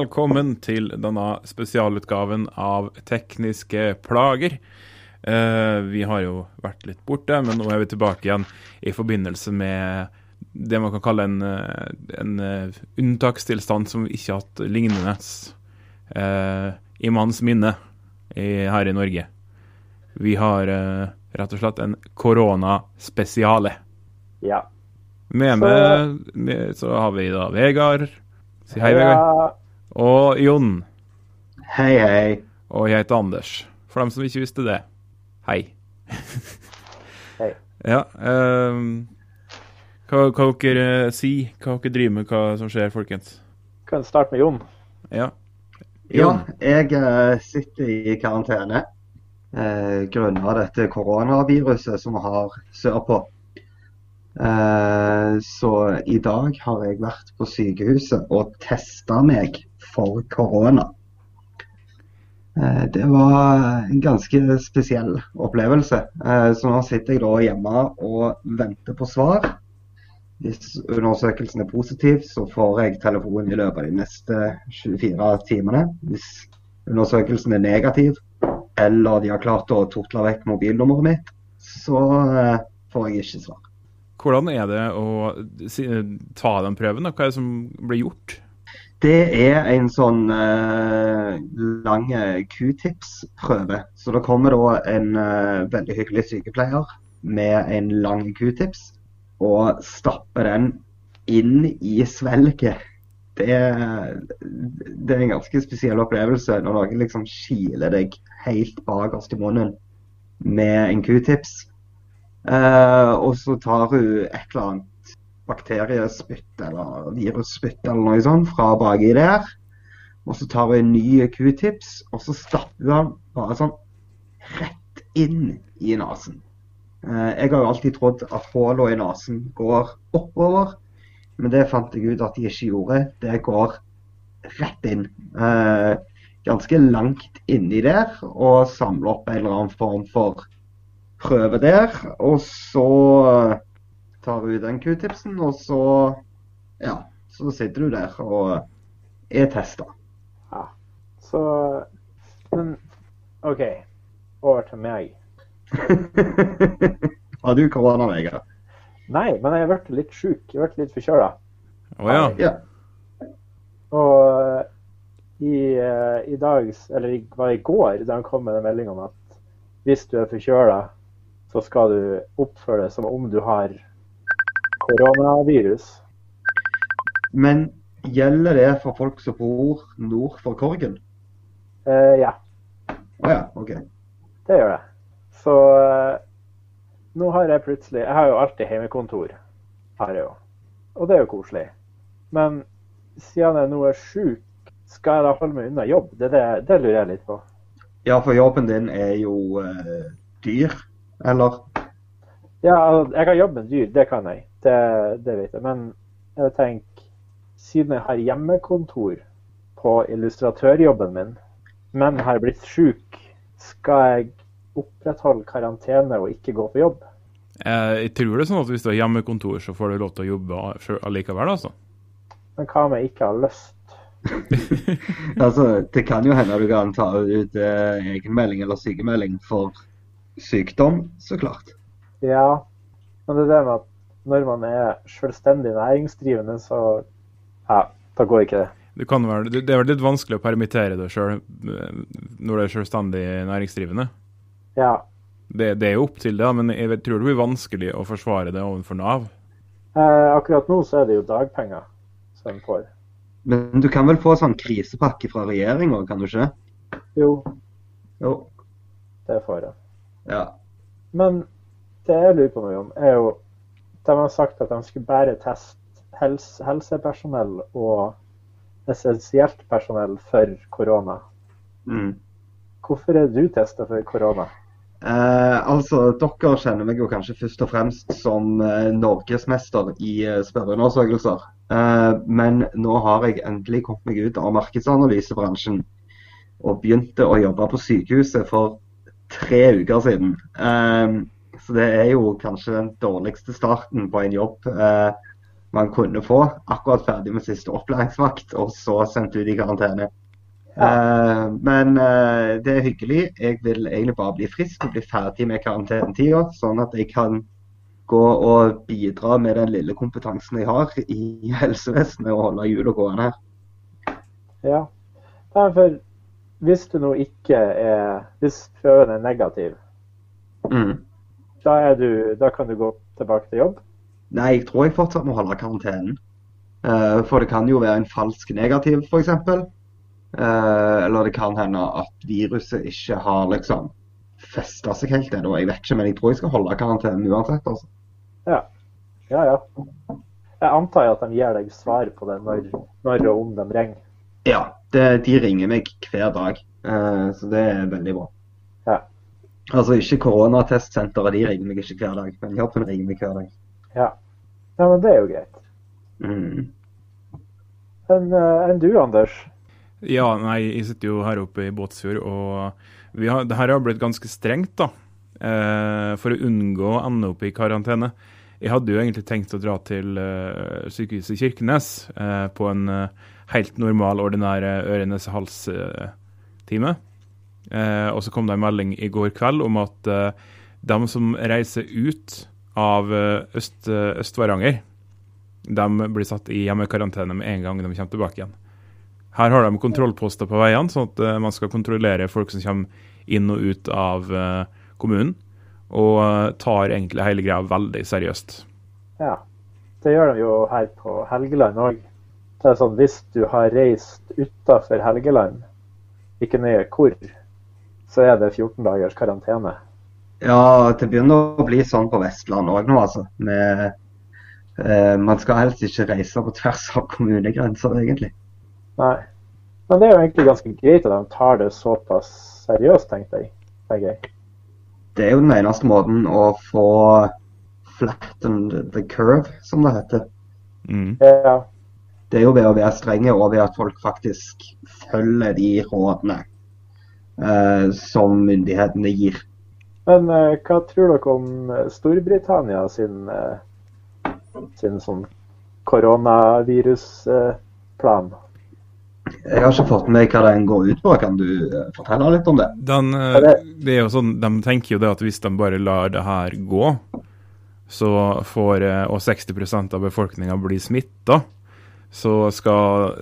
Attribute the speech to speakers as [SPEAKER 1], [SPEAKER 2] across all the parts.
[SPEAKER 1] velkommen til denne spesialutgaven av Tekniske plager. Uh, vi har jo vært litt borte, men nå er vi tilbake igjen i forbindelse med det man kan kalle en, eh, en eh, unntakstilstand som vi ikke har hatt lignende uh, i manns minne i, her i Norge. Vi har rett og slett en koronaspesiale.
[SPEAKER 2] Ja.
[SPEAKER 1] Med meg så... så har vi da Vegard. Si hei, Vegard. Og Jon.
[SPEAKER 3] Hei, hei.
[SPEAKER 1] Og jeg heter Anders. For dem som ikke visste det. Hei.
[SPEAKER 2] Hei.
[SPEAKER 1] Ja. Um, hva, hva dere sier, hva dere driver med, hva som skjer, folkens?
[SPEAKER 2] kan starte med Jon.
[SPEAKER 1] Ja.
[SPEAKER 3] Ja, jeg uh, sitter i karantene uh, grunnet dette koronaviruset som vi har sørpå. Uh, så i dag har jeg vært på sykehuset og testa meg for korona. Eh, det var en ganske spesiell opplevelse. Eh, så nå sitter jeg da hjemme og venter på svar. Hvis undersøkelsen er positiv, så får jeg telefonen i løpet av de neste 24 timene. Hvis undersøkelsen er negativ, eller de har klart å tortle vekk mobilnummeret mitt, så eh, får jeg ikke svar.
[SPEAKER 1] Hvordan er det å ta den prøven? Hva er det som blir gjort?
[SPEAKER 3] Det er en sånn eh, lang q-tips-prøve. Så det kommer da en eh, veldig hyggelig sykepleier med en lang q-tips og stapper den inn i svelget. Det, det er en ganske spesiell opplevelse når noen liksom kiler deg helt bakerst i munnen med en q-tips. Eh, og så tar hun et eller annet bakteriespytt eller virusspytt eller noe sånt fra baki der. Og så tar vi en ny q-tips, og så stapper vi den bare sånn rett inn i nesen. Eh, jeg har jo alltid trodd at hullene i nesen går oppover, men det fant jeg ut at de ikke gjorde. Det går rett inn. Eh, ganske langt inni der, og samler opp en eller annen form for prøve der. Og så tar du den q-tipsen, og så ja, så sitter du der og er testa.
[SPEAKER 2] Ja. Så Men OK. Over til meg.
[SPEAKER 3] Har du korona, Vegard?
[SPEAKER 2] Nei, men jeg har vært litt sjuk. Jeg har vært litt forkjøla.
[SPEAKER 1] Oh, ja.
[SPEAKER 3] Ja.
[SPEAKER 2] Og i, i dag, eller var det i går, da han kom med den meldinga om at hvis du er forkjøla, så skal du oppføre deg som om du har koronavirus.
[SPEAKER 3] Men gjelder det for folk som bor nord for Korgen?
[SPEAKER 2] Uh, ja,
[SPEAKER 3] Å ja, OK.
[SPEAKER 2] det gjør det. Så eh, nå har jeg plutselig Jeg har jo alltid hjemmekontor. Har jeg jo. Og det er jo koselig. Men siden jeg nå er sjuk, skal jeg da holde meg unna jobb? Det, det, det lurer jeg litt på.
[SPEAKER 3] Ja, for jobben din er jo uh, dyr, eller?
[SPEAKER 2] Ja, jeg kan jobbe med dyr, det kan jeg. Det, det vet jeg. Men jeg tenker, siden jeg har hjemmekontor på illustratørjobben min, men har blitt sjuk, skal jeg opprettholde karantene og ikke gå på jobb?
[SPEAKER 1] Eh, Jeg tror det er sånn at hvis du har hjemmekontor, så får du lov til å jobbe allikevel, altså.
[SPEAKER 2] Men hva om jeg ikke har lyst?
[SPEAKER 3] Altså, det kan jo hende du kan ta ut eh, egenmelding eller sykemelding for sykdom, så klart.
[SPEAKER 2] Ja, men det er det med at når man er selvstendig næringsdrivende, så ja, da går ikke det.
[SPEAKER 1] Du kan være, det det er vel litt vanskelig å permittere deg sjøl når du er selvstendig næringsdrivende.
[SPEAKER 2] Ja,
[SPEAKER 1] Det, det er jo opp til det, men jeg vet- tror det blir vanskelig å forsvare det overfor Nav.
[SPEAKER 2] eh, akkurat nå så er det jo dagpenger som en får.
[SPEAKER 3] Men du kan vel få sånn krisepakke fra regjeringa, kan du ikke?
[SPEAKER 2] Jo,
[SPEAKER 3] Jo.
[SPEAKER 2] det får jeg.
[SPEAKER 3] Ja.
[SPEAKER 2] Men det jeg lurer på noe om, er jo De har sagt at de skulle bare teste helse, helsepersonell og essensielt personell for korona.
[SPEAKER 3] Mm.
[SPEAKER 2] Hvorfor er du testa for korona?
[SPEAKER 3] Eh, altså, Dere kjenner meg jo kanskje først og fremst som eh, norgesmester i eh, spørreundersøkelser. Eh, men nå har jeg endelig kommet meg ut av markedsanalysebransjen og begynte å jobbe på sykehuset for tre uker siden. Eh, så det er jo kanskje den dårligste starten på en jobb. Eh, man kunne få, akkurat ferdig med siste opplæringsvakt, og så sendt ut i karantene. Eh, men eh, det er hyggelig. Jeg vil egentlig bare bli frisk og bli ferdig med karantenetida, sånn at jeg kan gå og bidra med den lille kompetansen jeg har i helsevesenet og holde hjula gående her.
[SPEAKER 2] Ja. For hvis du nå ikke er Hvis prøven er negativ,
[SPEAKER 3] Mm.
[SPEAKER 2] Da, du, da kan du gå tilbake til jobb?
[SPEAKER 3] Nei, jeg tror jeg fortsatt må holde karantenen. Uh, for det kan jo være en falsk negativ, f.eks. Uh, eller det kan hende at viruset ikke har liksom festa seg helt ennå. Jeg vet ikke, men jeg tror jeg skal holde karantenen uansett. altså.
[SPEAKER 2] Ja. Ja, ja. Jeg antar at de gir deg svar på det når, når og om de ringer.
[SPEAKER 3] Ja, det, de ringer meg hver dag, uh, så det er veldig bra. Altså ikke koronatestsenteret, de ringer meg ikke hver dag, men jobben ringer meg hver dag.
[SPEAKER 2] Ja. ja, men det er jo greit.
[SPEAKER 3] Mm.
[SPEAKER 2] Eh, enn du, Anders?
[SPEAKER 1] Ja, nei, jeg sitter jo her oppe i Båtsfjord, og vi har, det her har blitt ganske strengt, da. Eh, for å unngå å ende opp i karantene. Jeg hadde jo egentlig tenkt å dra til eh, sykehuset Kirkenes eh, på en eh, helt normal, ordinær eh, øre-nese-hals-time. Eh, og så kom det en melding i går kveld om at eh, de som reiser ut av eh, eh, Øst-Varanger, de blir satt i hjemmekarantene med en gang de kommer tilbake igjen. Her har de kontrollposter på veiene, sånn at eh, man skal kontrollere folk som kommer inn og ut av kommunen. Og tar egentlig hele greia veldig seriøst.
[SPEAKER 2] Ja. Det gjør de jo her på Helgeland òg. Det er sånn hvis du har reist utafor Helgeland, ikke nøye hvor, så er det 14 dagers karantene.
[SPEAKER 3] Ja, det begynner å bli sånn på Vestlandet òg nå, altså. Med, eh, man skal helst ikke reise på tvers av kommunegrenser, egentlig.
[SPEAKER 2] Nei. Men det er jo egentlig ganske greit at de tar det såpass seriøst, tenkte jeg. tenker jeg.
[SPEAKER 3] Det er jo den eneste måten å få flatten the curve, som det heter.
[SPEAKER 1] Mm.
[SPEAKER 2] Ja,
[SPEAKER 3] Det er jo ved å være strenge og ved at folk faktisk følger de rådene som myndighetene gir.
[SPEAKER 2] Men eh, hva tror dere om eh, Storbritannia sin, eh, sin sånn koronavirusplan?
[SPEAKER 3] Jeg har ikke fått med meg hva den går ut på. Kan du eh, fortelle litt om det?
[SPEAKER 1] Den, eh,
[SPEAKER 2] det-
[SPEAKER 1] er jo sånn, De tenker jo det at hvis de bare lar det her gå, så får eh, og 60% av befolkninga blir smitta, så skal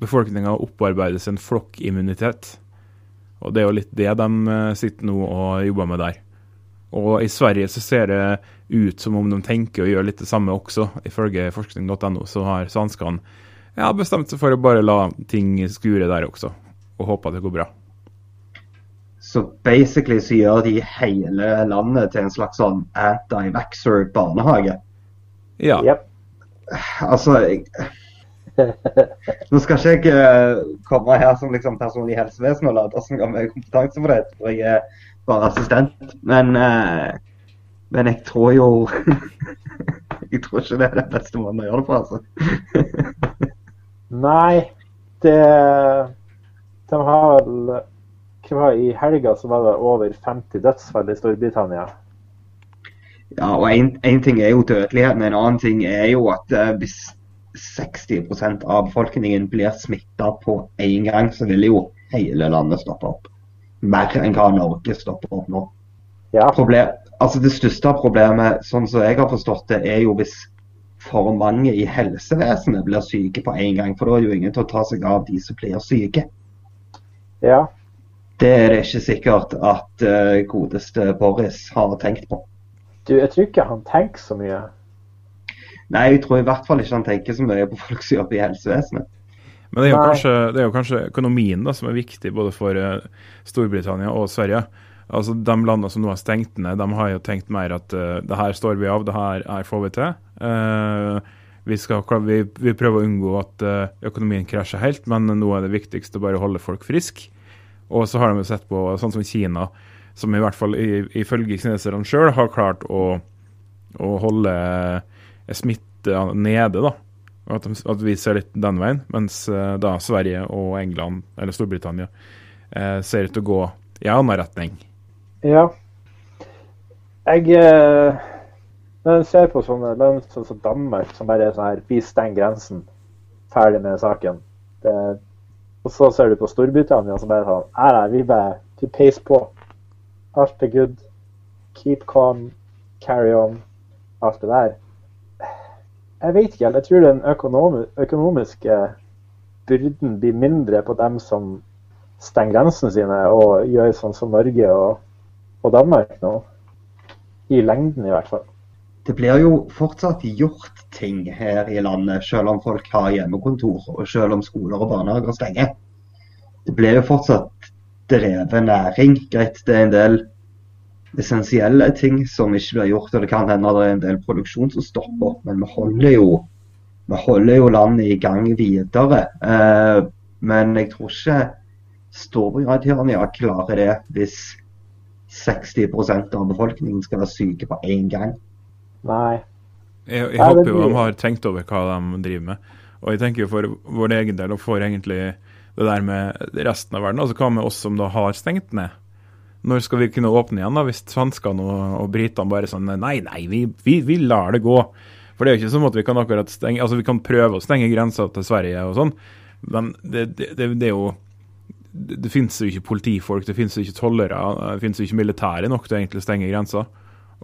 [SPEAKER 1] befolkninga opparbeides en flokkimmunitet. Og det er jo litt det de eh, sitter nå og jobber med der. Og i Sverige så ser det ut som om de tenker å gjøre litt det samme også. Ifølge forskning.no så har svenskene ja, bestemt seg for å bare la ting skure der også, og håpe at det går bra.
[SPEAKER 3] Så basically så gjør de hele landet til en slags sånn anti-vaxxer barnehage.
[SPEAKER 1] Ja.
[SPEAKER 2] Yep.
[SPEAKER 3] Altså jeg... Nå skal ikke jeg eh, komme her som liksom personlig helsevesen og late som jeg har mye kompetanse på det, for jeg er bare assistent. Men, eh, men jeg tror jo Jeg tror ikke det er den beste måten å gjøre det på, altså.
[SPEAKER 2] Nei, det De har hva I helga så var det over 50 dødsfall i Storbritannia.
[SPEAKER 3] Ja, og en ting er jo dødeligheten, en annen ting er jo at eh, hvis 60% av befolkningen blir smitta på én gang, så vil jo hele landet stoppe opp. Mer enn hva Norge stopper opp nå.
[SPEAKER 2] Ja,
[SPEAKER 3] Problem, altså Det største problemet, sånn som jeg har forstått det, er jo hvis for mange i helsevesenet blir syke på en gang. For da er jo ingen til å ta seg av de som blir syke.
[SPEAKER 2] ja.
[SPEAKER 3] Det er det ikke sikkert at uh, godeste Boris har tenkt på.
[SPEAKER 2] Du, jeg tror ikke han tenker så mye.
[SPEAKER 3] Nei, jeg tror i hvert fall ikke han tenker så mye på folk som jobber i helsevesenet.
[SPEAKER 1] Men det er, jo kanskje, det er jo kanskje økonomien da, som er viktig både for eh, Storbritannia og Sverige. Altså De landene som nå har stengt ned, de har jo tenkt mer at uh, det her står vi av, det her er får vi til. Uh, vi, skal, vi, vi prøver å unngå at uh, økonomien krasjer helt, men nå er det viktigste bare å holde folk friske. Og så har de jo sett på sånn som Kina, som i hvert fall i- ifølge kineserne sjøl har klart å, å holde eh, smitte nede. da. At, de, at vi ser litt den veien, mens eh, da Sverige og England, eller Storbritannia, eh, ser ut til å gå i annen retning.
[SPEAKER 2] Ja. Jeg, eh, Når en ser på sånne land sånn som Danmark, som bare er sånn her Vi stenger grensen. Ferdig med saken. Det, og så ser du på Storbritannia som bare sånn Nei, nei, vi bare vi peiser på. Alt er good. Keep calm. Carry on. Alt det der. Jeg vet ikke helt. Jeg tror den økonomi økonomiske byrden blir mindre på dem som stenger grensene sine og gjør sånn som Norge og, og Danmark nå. I lengden, i hvert fall.
[SPEAKER 3] Det blir jo fortsatt gjort ting her i landet, selv om folk har hjemmekontor og selv om skoler og barnehager stenger. Det blir jo fortsatt drevet næring. Greit, det er en del essensielle ting som ikke blir gjort, og det kan hende det er en del produksjon som stopper. Men vi holder jo, vi holder jo landet i gang videre. Eh, men jeg tror ikke Storbritannia klarer det hvis 60% av befolkningen skal være syke på én gang.
[SPEAKER 2] Nei.
[SPEAKER 1] Jeg, jeg håper jo de har tenkt over hva de driver med. Og jeg tenker jo for vår egen del, og for egentlig det der med resten av verden, altså hva med oss som da har stengt ned? Når skal vi kunne åpne igjen, da, hvis svenskene og, og britene bare sånn Nei, nei, vi, vi, vi lar det gå. For det er jo ikke sånn at vi kan akkurat stenge Altså, vi kan prøve å stenge grensa til Sverige og sånn, men det, det, det, det er jo det, det finnes jo ikke politifolk, det finnes jo ikke tollere, det finnes jo ikke militære nok til egentlig å stenge grensa.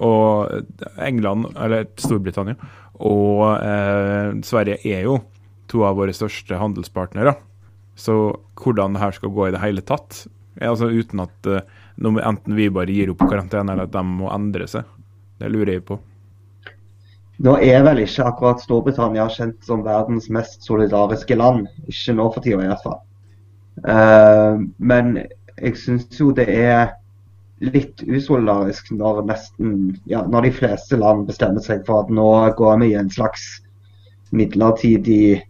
[SPEAKER 1] Og England, eller Storbritannia, og eh, Sverige er jo to av våre største handelspartnere. Så hvordan det her skal gå i det hele tatt, altså uten at eh, nå må enten vi bare gir opp karantene, eller at de må endre seg. Det lurer jeg på.
[SPEAKER 3] Nå er vel ikke akkurat Storbritannia kjent som verdens mest solidariske land. Ikke nå for tida i hvert fall. Uh, men jeg syns jo det er litt usolidarisk når nesten ja, når de fleste land bestemmer seg for at nå går vi i en slags midlertidig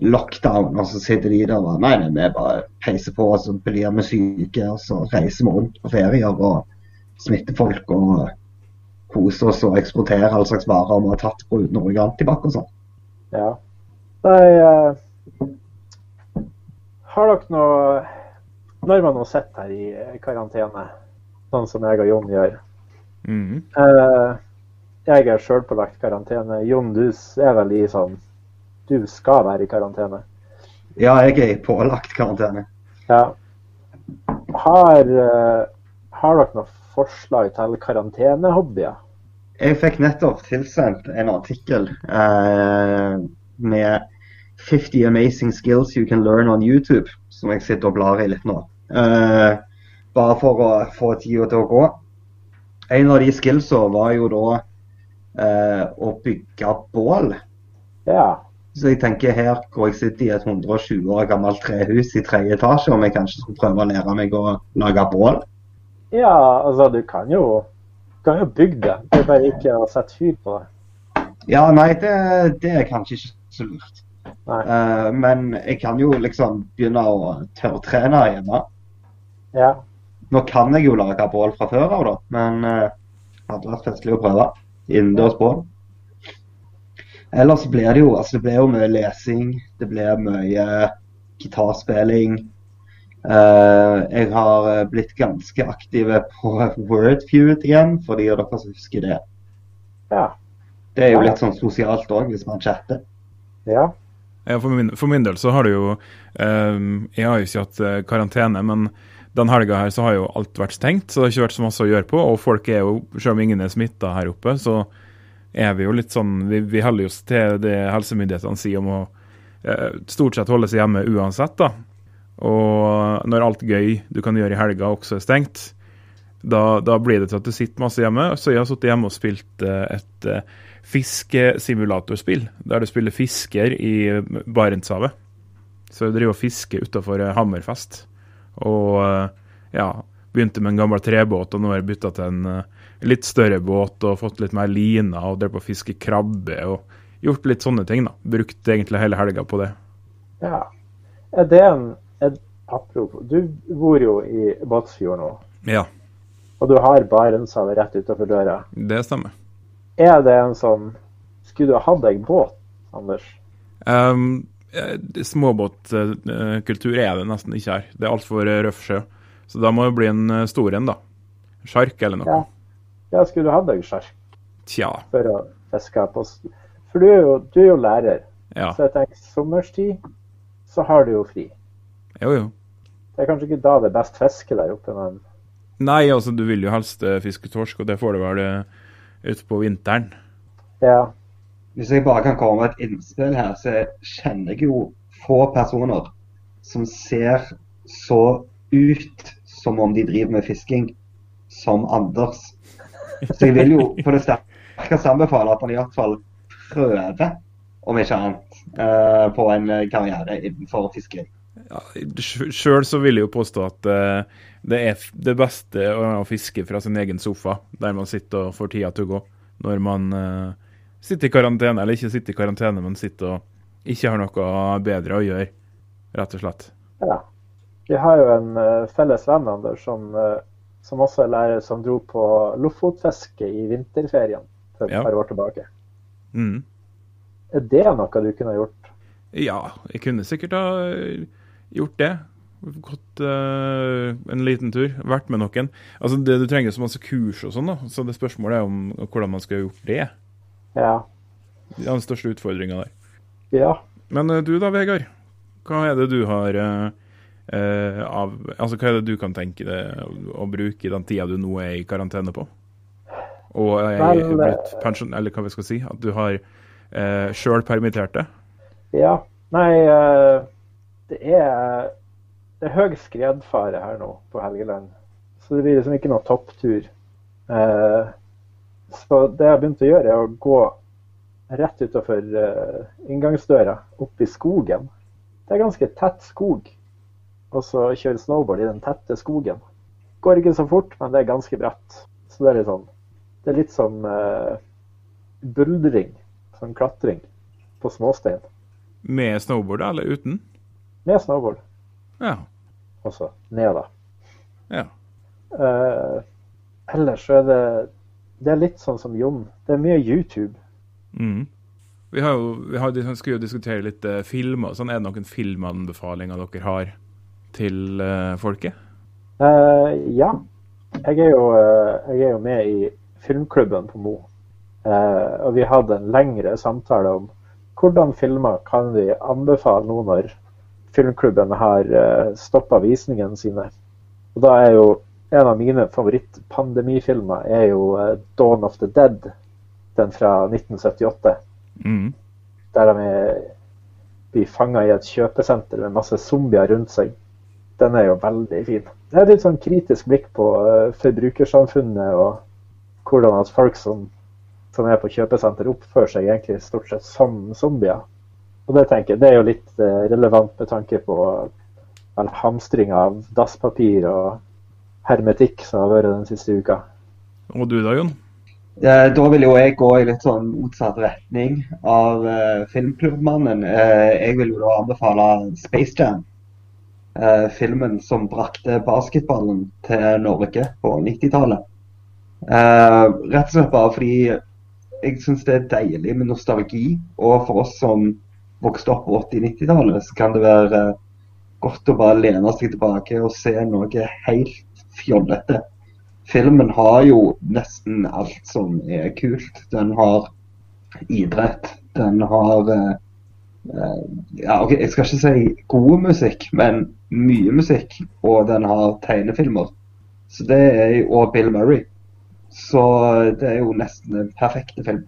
[SPEAKER 3] lockdown, og så sitter de der og nei, nei, vi bare peiser på, og så blir vi syke, og så reiser vi rundt på ferier og smitter folk og koser oss og eksporterer all slags varer vi har tatt på uten organ tilbake antibac og sånn.
[SPEAKER 2] Ja. Nei uh, Har dere noe Når man nå sitter her i karantene, sånn som jeg og Jon gjør
[SPEAKER 1] mm
[SPEAKER 2] -hmm. uh, Jeg er sjølpålagt karantene. Jon, du er vel i sånn Du skal være i karantene.
[SPEAKER 3] Ja, jeg er i pålagt karantene.
[SPEAKER 2] Ja. Har, eh, har dere noen forslag til karantenehobbyer?
[SPEAKER 3] Jeg fikk nettopp tilsendt en artikkel eh, med 50 amazing skills you can learn on YouTube, som jeg sitter og blar i litt nå. Eh, bare for å få tida til å gå. En av de skillsa var jo da eh, å bygge bål.
[SPEAKER 2] Ja.
[SPEAKER 3] Så jeg tenker her hvor jeg sitter i et 120 år gammelt trehus i tredje etasje, om jeg kanskje skulle prøve å lære meg å lage bål.
[SPEAKER 2] ja, altså du kan jo, kan jo bygge det. Det er bare ikke å sette fyr på det.
[SPEAKER 3] Ja, nei, det, det er kanskje ikke så lurt. Eh, men jeg kan jo liksom begynne å tørrtrene hjemme.
[SPEAKER 2] Ja.
[SPEAKER 3] Nå kan jeg jo lage bål fra før av, da, men uh, hadde vært festlig å prøve. Innendørs bål. Ellers blir det jo altså det blir jo mye lesing, det blir mye gitarspilling. Uh, jeg har eh, blitt ganske aktiv på Wordfeud igjen, for de av dere som husker det.
[SPEAKER 2] Ja.
[SPEAKER 3] Det er jo litt sånn sosialt òg, hvis man chatter.
[SPEAKER 2] Ja.
[SPEAKER 1] Ja, for, min, for min del så har det jo um, Jeg har jo ikke hatt karantene, men den helga her så har jo alt vært stengt, så det har ikke vært så masse å gjøre på. Og folk er jo, selv om ingen er smitta her oppe, så er vi jo litt sånn Vi, vi holder oss til det helsemyndighetene sier om å eh, stort sett holde seg hjemme uansett, da. Og når alt gøy du kan gjøre i helga også er stengt, da, da blir det til at du sitter masse hjemme. Så jeg har sittet hjemme og spilt eh, et eh, fiskesimulatorspill, der du spiller fisker i eh, Barentshavet. Så jeg driver og fisker utafor Hammerfest. Og eh, ja, begynte med en gammel trebåt, og nå har jeg bytta til en eh, litt større båt og fått litt mer liner og drevet på å fiske krabbe og gjort litt sånne ting, da. Brukt egentlig hele helga på det.
[SPEAKER 2] ja. Er det en er, Apropos, du bor jo i Båtsfjord nå,
[SPEAKER 1] Ja,
[SPEAKER 2] og du har Barentshavet rett utenfor døra.
[SPEAKER 1] det stemmer.
[SPEAKER 2] Er det en sånn Skulle du hatt deg båt, Anders?
[SPEAKER 1] Um, eh, Småbåtkultur er det nesten ikke her. Det er altfor uh, røff sjø. Så da må det bli en eh, stor en, da. Sjark eller noe.
[SPEAKER 2] Ja. Ja, skulle du hatt deg sjark?
[SPEAKER 1] Tja.
[SPEAKER 2] for å fiske på For du er jo, du er jo lærer,
[SPEAKER 1] Ja.
[SPEAKER 2] så jeg tenker sommerstid så har du jo fri.
[SPEAKER 1] Jo, jo.
[SPEAKER 2] Det er kanskje ikke da det er best fiske der oppe, men
[SPEAKER 1] Nei, altså, du vil jo helst eh, fiske torsk, og det får du vel eh, utpå vinteren.
[SPEAKER 2] ja.
[SPEAKER 3] Hvis jeg bare kan komme med et innspill her, så kjenner jeg jo få personer som ser så ut som om de driver med fisking, som Anders. Så jeg vil jo på det sterkeste anbefale at han i hvert fall prøver, om ikke annet, eh, på en karriere innenfor fiskeri.
[SPEAKER 1] Ja, Sjøl så vil jeg jo påstå at eh, det er det beste å, fiske fra sin egen sofa, der man sitter og får tida til å gå. Når man eh, sitter i karantene, eller ikke sitter i karantene, men sitter og ikke har noe bedre å gjøre, rett og slett.
[SPEAKER 2] ja. Vi har jo en eh, felles venn, Anders, som, eh, som også er lærer, som dro på lofotfiske i vinterferien for et
[SPEAKER 1] Ja.
[SPEAKER 2] par år tilbake.
[SPEAKER 1] Mm.
[SPEAKER 2] Er det noe du kunne gjort?
[SPEAKER 1] Ja, jeg kunne sikkert ha gjort det. Gått uh, en liten tur. Vært med noen. Altså, det Du trenger så masse kurs og sånn, da. Så det spørsmålet er om hvordan man skal ha gjort det.
[SPEAKER 2] Ja.
[SPEAKER 1] Det er den største utfordringa der.
[SPEAKER 2] Ja.
[SPEAKER 1] Men uh, du da, Vegard? Hva er det du har eh, eh, av Altså, hva er det du kan tenke deg å, bruke den tida du nå er i karantene på? Og er
[SPEAKER 2] Vel,
[SPEAKER 1] blitt pensjon... Eller hva vi skal si? At du har uh, sjøl permittert det?
[SPEAKER 2] Ja. Nei, uh, det er, det er høy skredfare her nå på Helgeland. Så det blir liksom ikke noe topptur. Eh, Så det jeg har begynt å gjøre, er å gå rett utenfor eh, inngangsdøra, opp i skogen. Det er ganske tett skog. Og så kjøre snowboard i den tette skogen. Går ikke så fort, men det er ganske bratt. Så det er litt sånn Det er litt som uh, buldring, som klatring, på småstein.
[SPEAKER 1] Med snowboard, da, eller uten?
[SPEAKER 2] Med snowboard
[SPEAKER 1] Ja.
[SPEAKER 2] Og så Ned, da.
[SPEAKER 1] ja.
[SPEAKER 2] Uh, ellers så er det Det er litt sånn som Jon. Det er mye YouTube.
[SPEAKER 1] Mm. Vi, har jo, vi har, vi skal jo diskutere litt uh, filmer. Sånn, er det noen filmanbefalinger dere har til eh, folket?
[SPEAKER 2] Uh, ja. Jeg er, jo, eh, jeg er jo med i filmklubben på Mo. Uh, og vi hadde en lengre samtale om hvordan filmer kan vi anbefale nå når filmklubben har uh, stoppa visningene sine. Og da er jo en av mine favoritt-pandemifilmer er jo uh, 'Dawn of the Dead', den fra 1978.
[SPEAKER 1] Mm.
[SPEAKER 2] der de blir fanga i et kjøpesenter med masse zombier rundt seg. Den er jo veldig fin. Det er et litt sånn kritisk blikk på uh, forbrukersamfunnet og hvordan at folk som, som er på kjøpesenter, oppfører seg egentlig stort sett som zombier. Og det tenker jeg, det er jo litt uh, relevant med tanke på vel, hamstring av dasspapir og hermetikk som har vært den siste uka.
[SPEAKER 1] Og du da, Jon?
[SPEAKER 3] Eh, Da vil jo jeg gå i litt sånn motsatt retning av uh, filmklubbmannen. Uh, jeg vil jo da anbefale Space Jam. Eh, filmen som brakte basketballen til Norge på 90-tallet. Eh, rett og slett bare fordi jeg syns det er deilig med nostalgi. Og for oss som vokste opp på 80-90-tallet, så kan det være eh, godt å bare lene seg tilbake og se noe helt fjollete filmen har jo nesten alt som er kult. Den har idrett, den har eh, ja, ok, Jeg skal ikke si god musikk, men mye musikk. Og den har tegnefilmer. Så det er Og Bill Murray. Så det er jo nesten en perfekte film.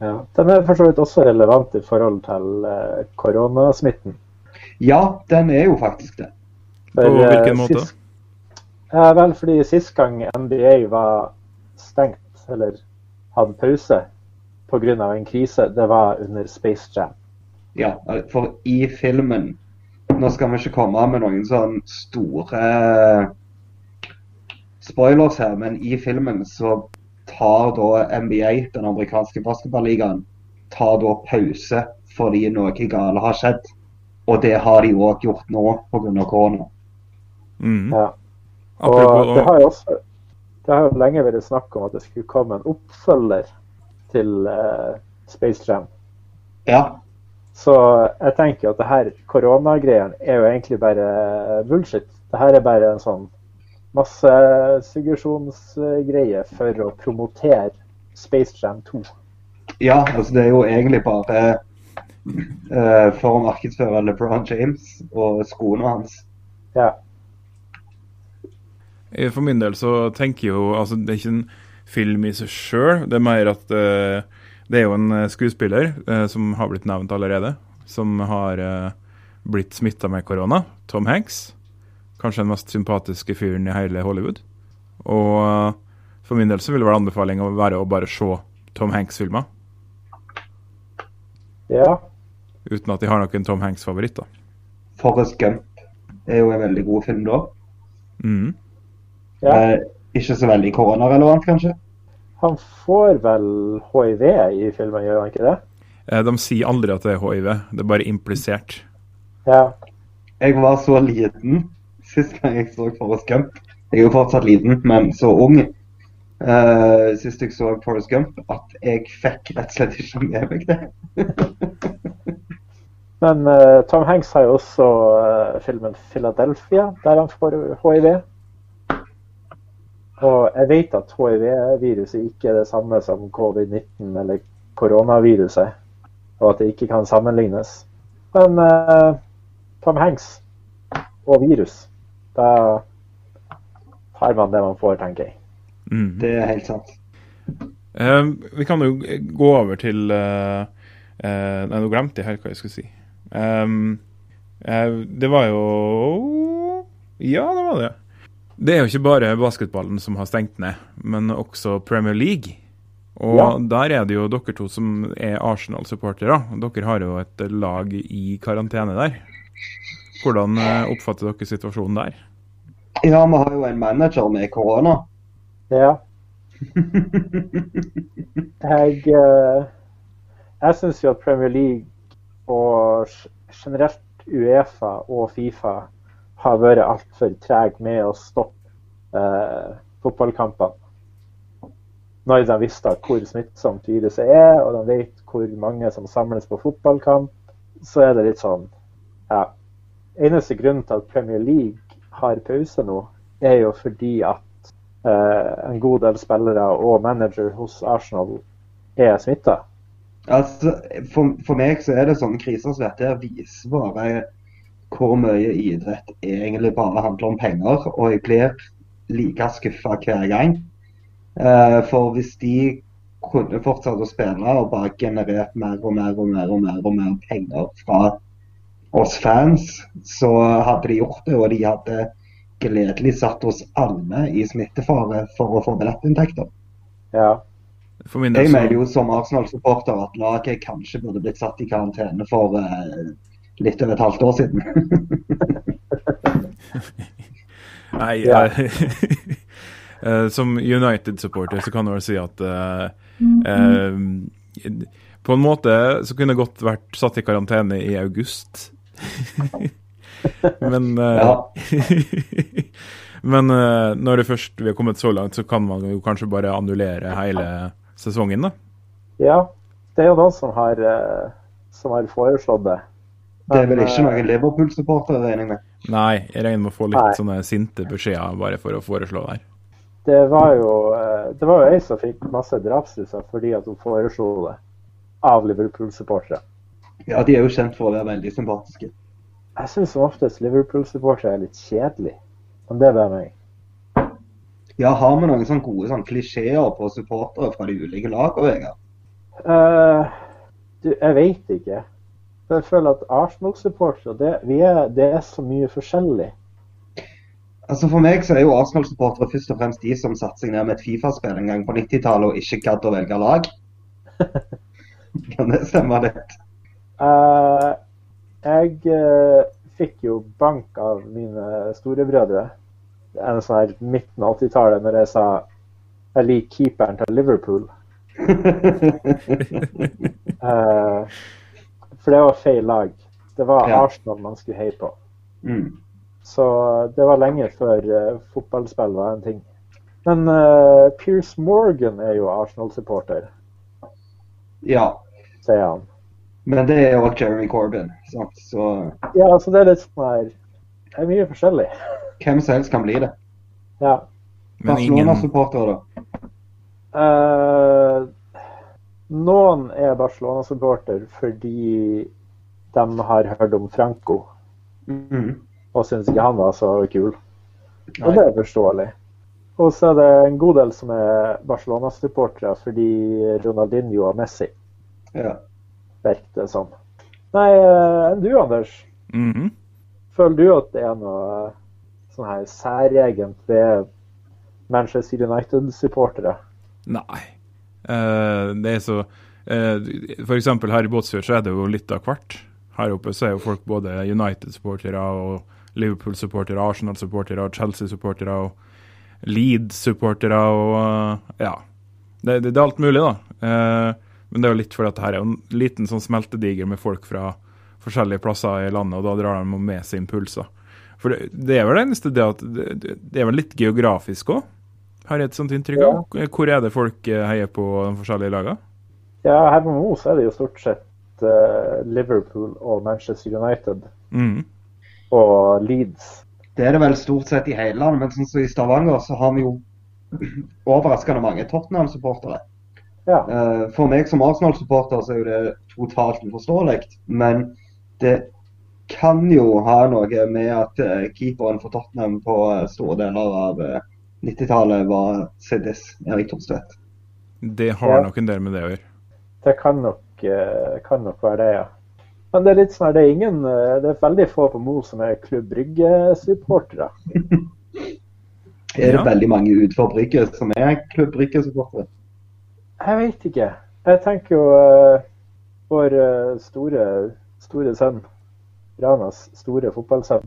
[SPEAKER 2] Ja. Den er for så vidt også relevant i forhold til eh, koronasmitten.
[SPEAKER 3] Ja, den er jo faktisk det.
[SPEAKER 1] På
[SPEAKER 2] For, eh,
[SPEAKER 1] hvilken måte?
[SPEAKER 2] sist- Ja, vel, fordi sist gang NBA var stengt, eller hadde pause pga. en krise, det var under Space Jam.
[SPEAKER 3] Ja, for i filmen Nå skal vi ikke komme med noen sånn store spoilers her, men i filmen så tar da NBA, den amerikanske basketballigaen, tar da pause fordi noe gale har skjedd. Og det har de òg gjort nå pga. korona.
[SPEAKER 1] Mm.
[SPEAKER 2] Ja. Og
[SPEAKER 1] Apropos
[SPEAKER 2] det har jo også det har jo lenge vært snakk om at det skulle komme en oppfølger til uh, Space Jam.
[SPEAKER 3] Ja,
[SPEAKER 2] Så jeg tenker at det her koronagreiene er jo egentlig bare bullshit. Det her er bare en sånn massesuggesjonsgreie for å promotere Space Jam 2.
[SPEAKER 3] Ja, altså det er jo egentlig bare uh, for å markedsføre LeBron James og skoene hans.
[SPEAKER 2] Ja.
[SPEAKER 1] Eh, For min del så tenker jeg jo Altså, det er ikke en film i seg sjøl. Det er mer at eh, det er jo en eh, skuespiller eh, som har blitt nevnt allerede, som har eh, blitt smitta med korona. Tom Hanks. Kanskje den mest sympatiske fyren i hele Hollywood. Og eh, for min del så vil vel anbefalinga være å bare se Tom Hanks-filmer.
[SPEAKER 2] ja.
[SPEAKER 1] Uten at de har noen Tom Hanks-favoritt, da.
[SPEAKER 3] Forrest Gump er jo en veldig god film da.
[SPEAKER 1] Mhm.
[SPEAKER 2] ja.
[SPEAKER 3] Eh, ikke så veldig koronarelevant, kanskje.
[SPEAKER 2] Han får vel hiv i filmen, gjør han ikke det?
[SPEAKER 1] Eh, De sier aldri at det er hiv, det er bare implisert.
[SPEAKER 2] Ja.
[SPEAKER 3] Jeg var så liten sist gang jeg så Forrest Gump. Jeg er jo fortsatt liten, men så ung Uh, sist jeg så Forrest Gump, at jeg fikk rett og slett ikke med meg det.
[SPEAKER 2] Men uh, Tom Hanks har jo også uh, filmen 'Philadelphia', der han får hiv. Og jeg vet at hiv-viruset ikke er det samme som covid-19 eller koronaviruset, og at det ikke kan sammenlignes. Men eh, Tom Hanks og virus, da har man det man får, tenker jeg.
[SPEAKER 1] Mm.
[SPEAKER 3] Det er helt sant.
[SPEAKER 1] Uh, vi kan jo gå over til uh, uh, Nei, nå glemte jeg helt hva jeg skulle si. Um, eh, det var jo Ja, det var det. Det er jo ikke bare basketballen som har stengt ned, men også Premier League. Og
[SPEAKER 2] Ja.
[SPEAKER 1] der er det jo dere to som er Arsenal-supportere. Dere har jo et lag i karantene der. Hvordan eh, oppfatter dere situasjonen der?
[SPEAKER 3] Ja, vi har jo en manager med korona.
[SPEAKER 2] Ja. Jeg, eh, jeg syns jo at Premier League og generelt Uefa og Fifa har vært altfor treg med å stoppe eh, fotballkampene. Når de visste hvor smittsomt viruset er, og de vet hvor mange som samles på fotballkamp, så er det litt sånn Ja. Eneste grunnen til at Premier League har pause nå, er jo fordi at eh, en god del spillere og manager hos Arsenal er smitta.
[SPEAKER 3] Altså, for, for meg så er det sånne kriser som dette viser bare hvor mye idrett egentlig bare handler om penger. Og jeg blir like skuffa hver gang. Eh, for hvis de kunne fortsatt å spille og bare generert mer og mer og mer og mer og mer penger fra oss fans, så hadde de gjort det. Og de hadde gledelig satt oss alle i smittefare for å få billettinntekter.
[SPEAKER 2] Ja.
[SPEAKER 1] For min del
[SPEAKER 3] Jeg mener jo som Arsenal-supporter at laget kanskje burde blitt satt i karantene for eh, litt over et halvt år siden.
[SPEAKER 1] Nei, eh, eh, som United-supporter så kan du vel si at uh, uh, På en måte så kunne jeg godt vært satt i karantene i august. Men Men når det først vi har kommet så langt, så kan man jo kanskje bare annullere hele sesongen, da.
[SPEAKER 2] ja. Det er jo noen som har, som har foreslått det.
[SPEAKER 3] Det er vel ikke
[SPEAKER 2] eh,
[SPEAKER 3] noen Liverpool-supporter, regner jeg med.
[SPEAKER 1] Nei, jeg regner med å få litt
[SPEAKER 2] Nei.
[SPEAKER 1] sånne sinte beskjeder bare for å foreslå det her.
[SPEAKER 2] Det var jo eh, det var jo ei som fikk masse drapstrusler fordi at hun foreslo det av Liverpool-supportere.
[SPEAKER 3] Ja, de er jo kjent for å være veldig sympatiske.
[SPEAKER 2] Jeg syns som oftest Liverpool-supportere er litt kjedelig. Men det er bare meg.
[SPEAKER 3] Ja, har vi noen sånne gode sånne klisjeer på supportere fra de ulike lagene, Vegard?
[SPEAKER 2] Uh, du, jeg veit ikke. Jeg føler at Arsenal-supportere, det, vi det er så mye forskjellig.
[SPEAKER 3] Altså For meg så er jo Arsenal-supportere først og fremst de som satte seg ned med et Fifa-spill en gang på 90-tallet og ikke gadd å velge lag. Kan det stemme litt?
[SPEAKER 2] Uh, jeg uh, fikk jo bank av mine storebrødre en sånn her midten av 80-tallet når jeg sa jeg liker keeperen til Liverpool. Eh, for det var feil lag. Det var
[SPEAKER 3] Ja.
[SPEAKER 2] Arsenal man skulle heie på.
[SPEAKER 3] mm.
[SPEAKER 2] Så det var lenge før uh, fotballspill var en ting. Men uh, Pierce Morgan er jo Arsenal-supporter,
[SPEAKER 3] Ja.
[SPEAKER 2] sier han.
[SPEAKER 3] Men det er jo Jeremy Corbyn. Sant? Så
[SPEAKER 2] Ja, så det er litt sånn her Det er mye forskjellig.
[SPEAKER 3] hvem som helst kan bli det.
[SPEAKER 1] Men
[SPEAKER 2] Ja.
[SPEAKER 1] ingen,
[SPEAKER 3] Barcelona-supporter, da.
[SPEAKER 2] Eh, noen er Barcelona-supporter fordi de har hørt om Franco
[SPEAKER 3] mm.
[SPEAKER 2] og syns ikke han var så kul. Og det er forståelig. Og så er det en god del som er Barcelona-supportere fordi Ronaldinho og Messi
[SPEAKER 3] Ja.
[SPEAKER 2] virker det som. Nei, eh, enn du, Anders?
[SPEAKER 1] Mhm.
[SPEAKER 2] Føler du at det er noe eh, sånn her særegent ved Manchester United-supportere?
[SPEAKER 1] Nei. Eh, det er så For eksempel her i Båtsfjord så er det jo litt av hvert. Her oppe så er jo folk både United-supportere og Liverpool-supportere, Arsenal-supportere, Chelsea-supportere og Leeds-supportere og eh, ja. Det, det, det er alt mulig, da. Eh, men det er jo litt fordi at her er en liten sånn smeltediger med folk fra forskjellige plasser i landet, og da drar de med seg impulser. For det, det er vel det eneste det at det- det er vel litt geografisk òg, har jeg et sånt inntrykk av. Hvor er det folk eh, heier på de forskjellige lagene?
[SPEAKER 2] Ja, her på Mo så er det jo stort sett uh, Liverpool og Manchester United
[SPEAKER 1] Mm.
[SPEAKER 2] og Leeds.
[SPEAKER 3] Det er det vel stort sett i hele landet, men sånn som i Stavanger så har vi jo overraskende mange Tottenham-supportere.
[SPEAKER 2] Ja.
[SPEAKER 3] Uh, For meg som Arsenal-supporter så er jo det totalt uforståelig, men det kan jo ha noe med at eh, keeperen for Tottenham på eh, store deler av eh, 90-tallet var CDs Erik Thorstvedt.
[SPEAKER 1] Det har
[SPEAKER 2] Ja.
[SPEAKER 1] nok en del med det å gjøre.
[SPEAKER 2] Det kan nok, eh, kan nok være det, ja. Men det er litt sånn at det er ingen eh, Det er veldig få på Mo som er Klubb Brygge-supportere.
[SPEAKER 3] Er det
[SPEAKER 1] Ja.
[SPEAKER 3] veldig mange utenfor Brygge som er Klubb Brygge-supportere?
[SPEAKER 2] Jeg vet ikke. Jeg tenker jo uh, vår store, store sønn, Ranas store fotballsønn,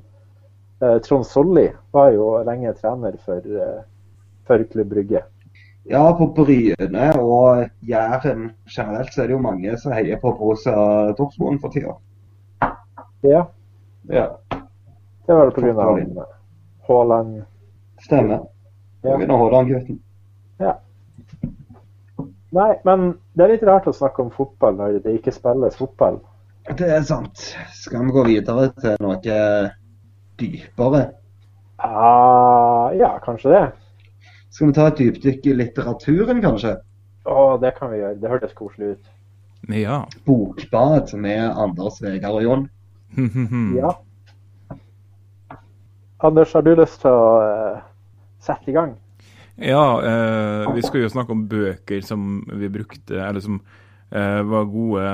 [SPEAKER 2] Trond Solli, var jo lenge trener for, eh, for Klubb Brygge.
[SPEAKER 3] Ja, på Bryne og Jæren generelt så er det jo mange som heier på Borussia Dortmund for tida.
[SPEAKER 2] Ja,
[SPEAKER 3] Ja,
[SPEAKER 2] det var vel grunn av
[SPEAKER 3] Forståelig.
[SPEAKER 2] Haaland.
[SPEAKER 3] stemmer.
[SPEAKER 2] Ja.
[SPEAKER 3] Haaland-gutten.
[SPEAKER 2] Nei, men det er litt rart å snakke om fotball når det ikke spilles fotball.
[SPEAKER 3] Det er sant. Skal vi gå videre til noe dypere?
[SPEAKER 2] Ah, ja, kanskje det.
[SPEAKER 3] Skal vi ta et dypdykk i litteraturen, kanskje?
[SPEAKER 2] Å, det kan vi gjøre. Det hørtes koselig ut.
[SPEAKER 1] Ja.
[SPEAKER 3] Bokbad med Anders Vegard og Jon.
[SPEAKER 1] Mm.
[SPEAKER 2] Ja. Anders, har du lyst til å uh, sette i gang?
[SPEAKER 1] Ja, uh, vi skal jo snakke om bøker som vi brukte, eller som uh, var gode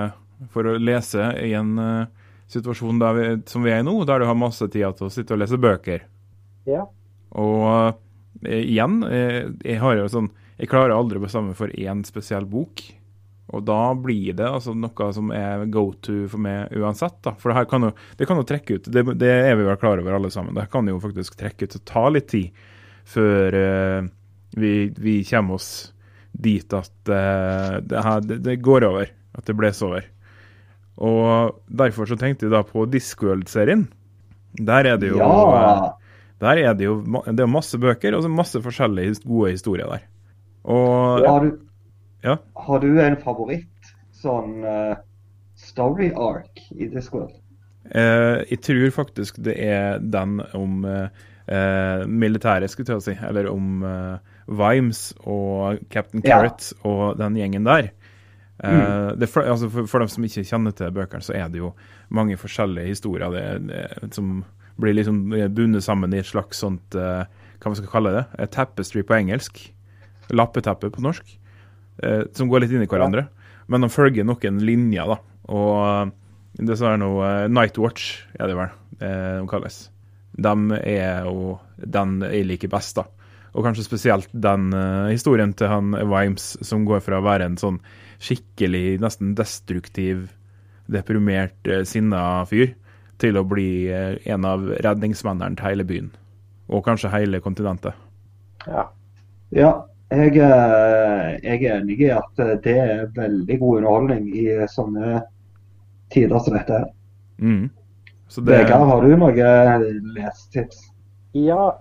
[SPEAKER 1] for å lese i en situasjon vi, som vi er i nå, der du har masse tid til å sitte og lese bøker.
[SPEAKER 2] Ja.
[SPEAKER 1] Og eh, igjen, eh, jeg har jo sånn Jeg klarer aldri å bestemme for én spesiell bok. Og da blir det altså noe som er go to for meg uansett. da. For det her kan jo, det kan jo trekke ut, det, det er vi vel klar over alle sammen. Det kan jo faktisk trekke ut og ta litt tid før uh, vi, vi kommer oss dit at uh, det, her, det, det går over. At det blåser over. Og derfor så tenkte jeg da på Discworld-serien. Der er det jo eh,
[SPEAKER 3] Ja!
[SPEAKER 1] der er det jo det er masse bøker og så masse forskjellige gode historier der. Og
[SPEAKER 3] Har du,
[SPEAKER 1] Ja.
[SPEAKER 3] har du en favoritt sånn uh, story arc i Discworld?
[SPEAKER 1] Uh, jeg tror faktisk det er den om uh, eh, militæret, skulle jeg si. Eller om eh, Vimes og Captain
[SPEAKER 3] Ja.
[SPEAKER 1] Og den gjengen der. Eh, det altså for, for dem som ikke kjenner til bøkene, så er det jo mange forskjellige historier det, det, som blir liksom bundet sammen i et slags sånt uh, Hva vi skal kalle det? Et tapestry på engelsk. Lappeteppe på norsk. Uh, som går litt inn i hverandre. Men de følger noen linjer, da. Og det som er noe uh, Nightwatch, er det vel de kalles. De er jo den jeg liker best, da. Og kanskje spesielt den historien til han Vimes, som går fra å være en sånn skikkelig, nesten destruktiv, deprimert, uh, sinna fyr, til å bli eh, en av redningsmennene til hele byen. Og kanskje hele kontinentet.
[SPEAKER 2] Ja.
[SPEAKER 3] Ja, jeg, eh, jeg er enig i at eh, det er veldig god underholdning i sånne tider som dette. her.
[SPEAKER 1] Mm. Så det
[SPEAKER 3] Vegard, har du noen lesetips?
[SPEAKER 2] ja.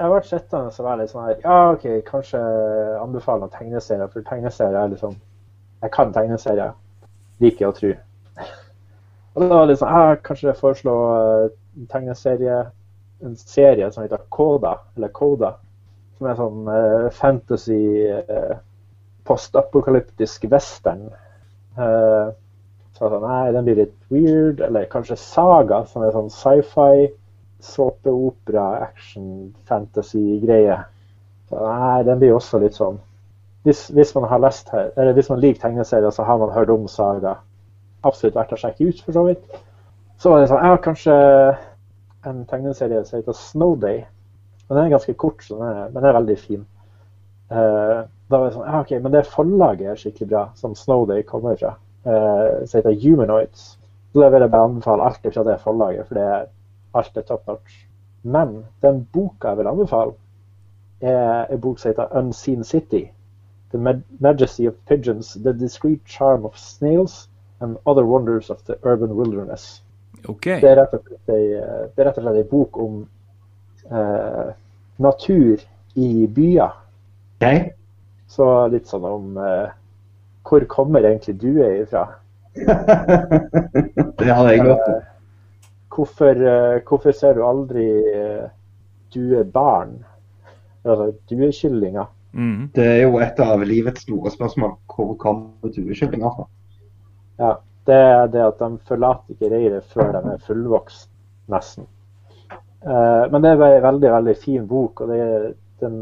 [SPEAKER 2] Jeg har vært sittende og er litt sånn her Ja, OK, kanskje anbefale noen tegneserier, for tegneserier er liksom Jeg kan tegneserier, liker jeg å tro. Og da var det sånn ja, Kanskje foreslå eh, en tegneserie, en serie som heter Koda, eller Koda. Som er sånn uh, fantasy uh, postapokalyptisk western. Uh, så sånn, nei, den blir litt weird. Eller kanskje Saga, som er sånn sci-fi, såpeopera, action, fantasy-greie. Så nei, den blir også litt sånn hvis, hvis, man har lest her, eller hvis man liker tegneserier, så har man hørt om Saga. Absolutt verdt å sjekke ut, for så vidt. Så var det sånn, jeg har kanskje en tegneserie som heter Snowday. Men Den er ganske kort, så den er, den er veldig fin. Uh, da var det sånn, ja, ok, Men det forlaget er skikkelig bra, som Snowday kommer fra. Uh, som heter Humanoids. Så det vil jeg bare anbefale alt fra det forlaget, for det er alt er top notch. Men den boka jeg vil anbefale, er en bok som heter Unseen City. The Majesty of Pigeons, The Discreet Charm of Snails and Other Wonders of the Urban Wilderness.
[SPEAKER 1] Okay.
[SPEAKER 2] Det, er rett og slett ei, bok om eh, natur i byer.
[SPEAKER 3] Okay.
[SPEAKER 2] Så litt sånn om eh, hvor kommer egentlig du er ifra?
[SPEAKER 3] det hadde jeg godt.
[SPEAKER 2] Eh, hvorfor, eh, hvorfor, ser du aldri eh, due barn? Altså duekyllinger?
[SPEAKER 3] Mm. Det er jo et av livets store spørsmål. Hvor kommer duekyllinger fra?
[SPEAKER 2] Ja det er det at de forlater ikke reiret før de er fullvokst, nesten. Eh, men det er en veldig veldig fin bok, og det, den,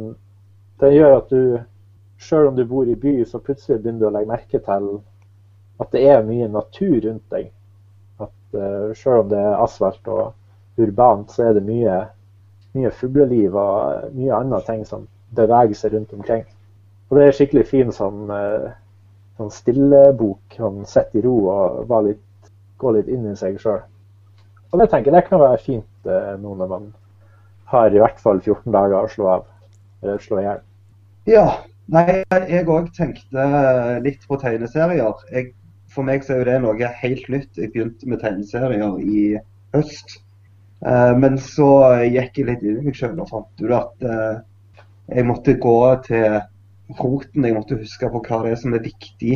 [SPEAKER 2] den, gjør at du, selv om du bor i by, så plutselig begynner du å legge merke til at det er mye natur rundt deg. At eh, selv om det er asfalt og urbant, så er det mye, mye fugleliv og mye andre ting som beveger seg rundt omkring. Og det er skikkelig fin sånn uh, sånn stillebok. Sånn sitte i ro og litt, gå litt inn i seg sjøl. Og det tenker jeg det kan være fint eh, nå når man har i hvert fall 14 dager å slå av, eller slå i hjel.
[SPEAKER 3] Ja. Nei, jeg òg tenkte litt på tegneserier. Jeg, for meg så er jo det noe helt nytt. Jeg begynte med tegneserier i høst. Uh, men så gikk jeg litt inn i meg sjøl og fant ut at jeg måtte gå til roten jeg måtte huske på hva det er som er viktig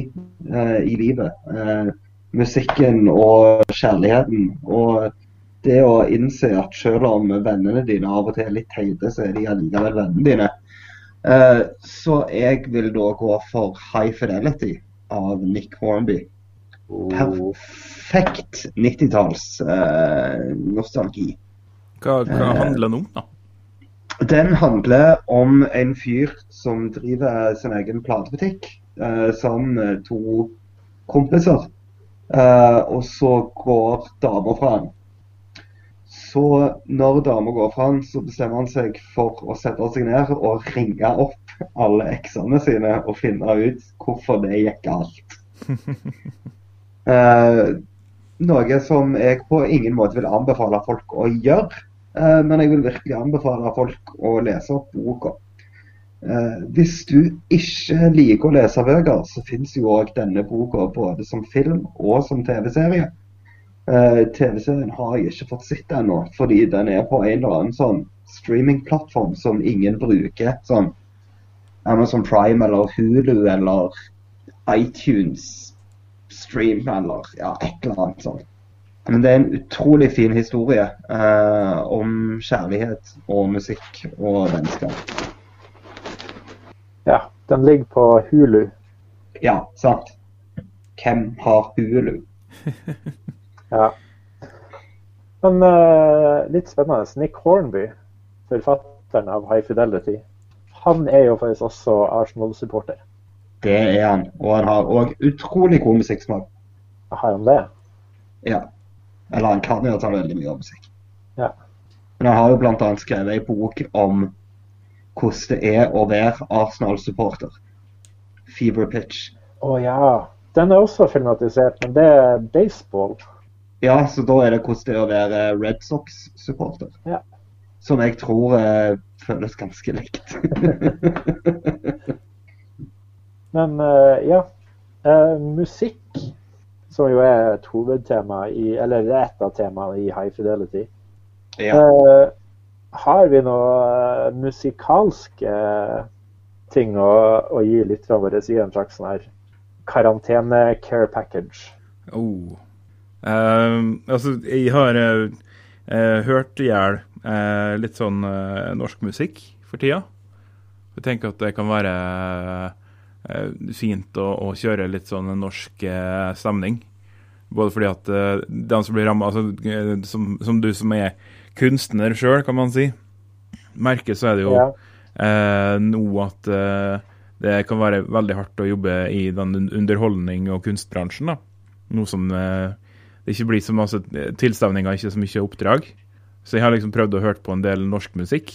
[SPEAKER 3] eh, i livet. Eh, musikken og kjærligheten. Og det å innse at selv om vennene dine av og til er litt teite, så er de allikevel vennene dine. Eh, så jeg vil da gå for High Fidelity av Nick Hornby. Perfekt 90-talls eh, nostalgi.
[SPEAKER 1] Hva, hva handler den om, da?
[SPEAKER 3] Den handler om en fyr som driver sin egen platebutikk eh, sammen med to kompiser. Eh, og så går dama fra han. Så når dama går fra han, så bestemmer han seg for å sette seg ned og ringe opp alle eksene sine og finne ut hvorfor det gikk galt. Eh, noe som jeg på ingen måte vil anbefale folk å gjøre. Eh, men jeg vil virkelig anbefale folk å lese opp boka. Eh, hvis du ikke liker å lese bøker, så finnes jo òg denne boka både som film og som TV-serie. Eh, TV-serien har jeg ikke fått sett ennå, fordi den er på en eller annen sånn streamingplattform som ingen bruker. Sånn Amazon Prime eller Hulu eller iTunes Stream eller ja, et eller annet sånt. Men det er en utrolig fin historie eh, om kjærlighet og musikk og vennskap.
[SPEAKER 2] Ja, den ligger på Hulu.
[SPEAKER 3] Ja, sant. Hvem har Hulu?
[SPEAKER 2] ja. Men eh, litt spennende. Nick Hornby, forfatteren av High Fidelity, han er jo faktisk også Arsenal-supporter.
[SPEAKER 3] Det er han. Og han har òg utrolig god musikksmak.
[SPEAKER 2] Har han det?
[SPEAKER 3] Ja. Eller han kan jo ta veldig mye om musikk.
[SPEAKER 2] Ja.
[SPEAKER 3] Men han har jo bl.a. skrevet en bok om hvordan det er å være Arsenal-supporter. Fever Pitch.
[SPEAKER 2] Å oh, ja. Den er også filmatisert, men det er baseball.
[SPEAKER 3] Ja, så da er det hvordan det er å være Red Sox-supporter.
[SPEAKER 2] Ja.
[SPEAKER 3] Som jeg tror eh, føles ganske likt.
[SPEAKER 2] men uh, ja. Uh, musikk som jo er et hovedtema i, eller et av temaene i High Fidelity.
[SPEAKER 3] Ja.
[SPEAKER 2] Uh, har vi noe musikalske ting å, å gi lytterne våre i en slags sånn her karantene-care package?
[SPEAKER 1] Oh. Uh, altså, jeg har uh, hørt i hjel litt sånn norsk musikk for tida. Jeg tenker at det kan være eh, fint å, å, kjøre litt sånn norsk eh, stemning. Både fordi at eh, de som blir ramma altså, eh, som, som, du som er kunstner sjøl, kan man si, merker så er det jo ja. Eh, nå at det kan være veldig hardt å jobbe i den underholdning- og kunstbransjen. da. Noe som det ikke blir så masse tilstemninger, ikke så mye oppdrag. Så jeg har liksom prøvd å høre på en del norsk musikk.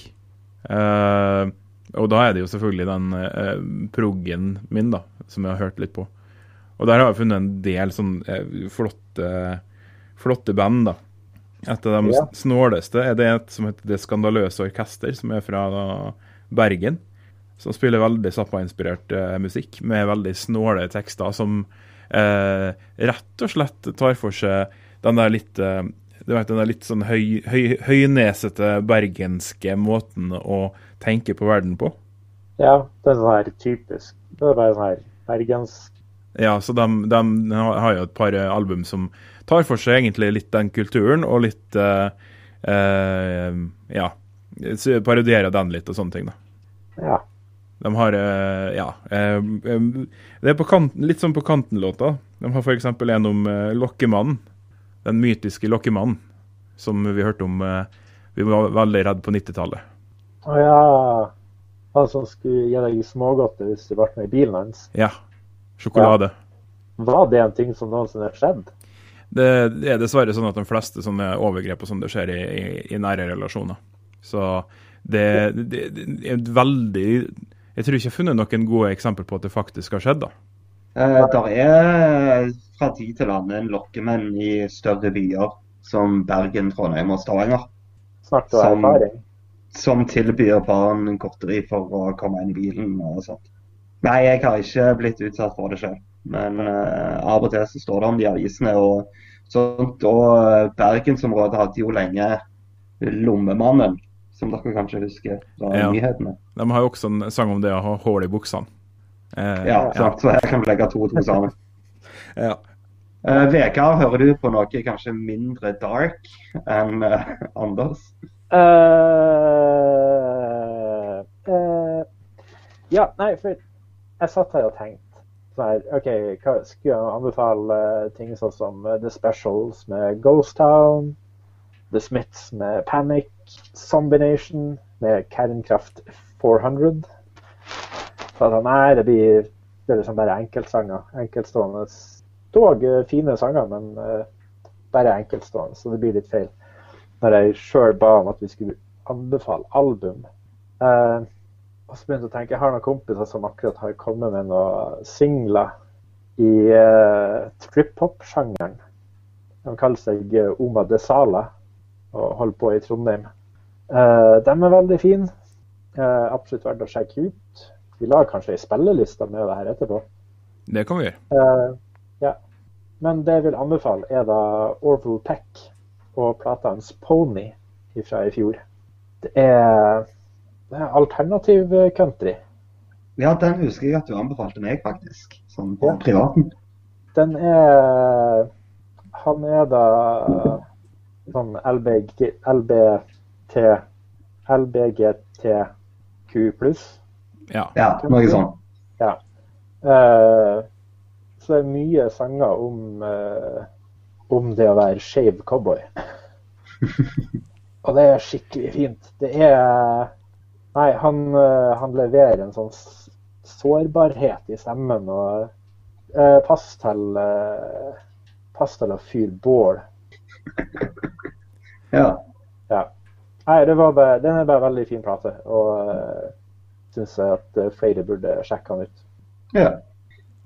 [SPEAKER 1] Uh, og da er det jo selvfølgelig den eh, proggen min, da, som jeg har hørt litt på. Og der har jeg funnet en del sånn eh, flotte, flotte band, da. Et av de ja. snåleste er det et som heter Det Skandaløse Orkester, som er fra da, Bergen. Som spiller veldig Zappa-inspirert musikk, med veldig snåle tekster som rett og slett tar for seg den der litt du vet, den litt sånn høy, høy, høynesete bergenske måten å tenke på verden på.
[SPEAKER 2] Ja, det er sånn her typisk. Det er bare sånn her bergensk.
[SPEAKER 1] Ja, så de, de, har jo et par album som tar for seg egentlig litt den kulturen, og litt uh, uh, Ja, parodierer den litt og sånne ting, da.
[SPEAKER 2] Ja.
[SPEAKER 1] De har uh, Ja. det er kanten, litt sånn på kanten-låta. De har f.eks. en om Lokkemannen den mytiske lokkemannen som vi hørte om Vi var veldig redd på 90-tallet.
[SPEAKER 2] Å ja. Han som skulle gi deg smågodter hvis du ble med i bilen hans?
[SPEAKER 1] Ja. Sjokolade.
[SPEAKER 2] Ja. Var det en ting som noensinne har skjedd?
[SPEAKER 1] Det, det, er dessverre sånn at de fleste sånne overgrep og sånn det skjer i, i, i, nære relasjoner. Så det, det, det, er veldig Jeg tror ikke jeg har funnet noen gode eksempler på at det faktisk har skjedd. da.
[SPEAKER 3] Eh, der er fra tid til annen en lokkemenn i større byer som Bergen, Trondheim og Stavanger.
[SPEAKER 2] Snart du som, erfaring.
[SPEAKER 3] Som tilbyr barn godteri for å komme inn i bilen og sånt. Nei, jeg har ikke blitt utsatt for det selv. Men uh, av og til så står det om de avisene og sånt. Og uh, Bergensområdet hadde jo lenge Lommemannen, som dere kanskje husker fra ja. nyhetene.
[SPEAKER 1] De har jo også en sang om det å ha hull i buksene.
[SPEAKER 3] Eh, ja, sant. så her kan vi legge to og to sammen.
[SPEAKER 1] ja.
[SPEAKER 3] Uh, Vegard, hører du på noe kanskje mindre dark enn uh, Anders?
[SPEAKER 2] Uh, ja, nei, for jeg satt her og tenkte sånn OK, hva, skulle jeg anbefale ting sånn som The Specials med Ghost Town, The Smiths med Panic, Zombination med Kernkraft 400 så jeg nei, det blir, det er liksom bare enkeltsanger. Enkeltstående. Dog eh, fine sanger, men uh, bare enkeltstående, så det blir litt feil. Når jeg sjøl ba om at vi skulle anbefale album. Eh, og så begynte jeg å tenke, Jeg har noen kompiser som akkurat har kommet med noen singler i eh, trip-hop-sjangeren. De kaller seg Oma de Sala og holder på i Trondheim. Eh, de er veldig fine. Eh, absolutt verdt å sjekke ut. Vi lager kanskje ei spilleliste med det her etterpå.
[SPEAKER 1] Det kan vi gjøre.
[SPEAKER 2] Uh, ja. Men det jeg vil anbefale, er da Orville Peck og plata hans 'Pony' fra i fjor. Det er, det er alternativ country.
[SPEAKER 3] Ja, den husker jeg at du anbefalte meg, faktisk. Sånn på ja. privaten.
[SPEAKER 2] Den er Han er da sånn LBG, LBT LBGTQ pluss.
[SPEAKER 1] Ja,
[SPEAKER 3] ja noe sånt.
[SPEAKER 2] Ja. Uh, så det er mye sanger om, uh, om det å være skeiv cowboy. Og det er skikkelig fint. Det er Nei, han, uh, han leverer en sånn sårbarhet i stemmen og eh, pass til Pass til å fyre bål.
[SPEAKER 3] ja.
[SPEAKER 2] ja. Nei, det var bare, den er bare veldig fin plate. Og syns jeg at eh, flere burde sjekke han ut.
[SPEAKER 3] Ja.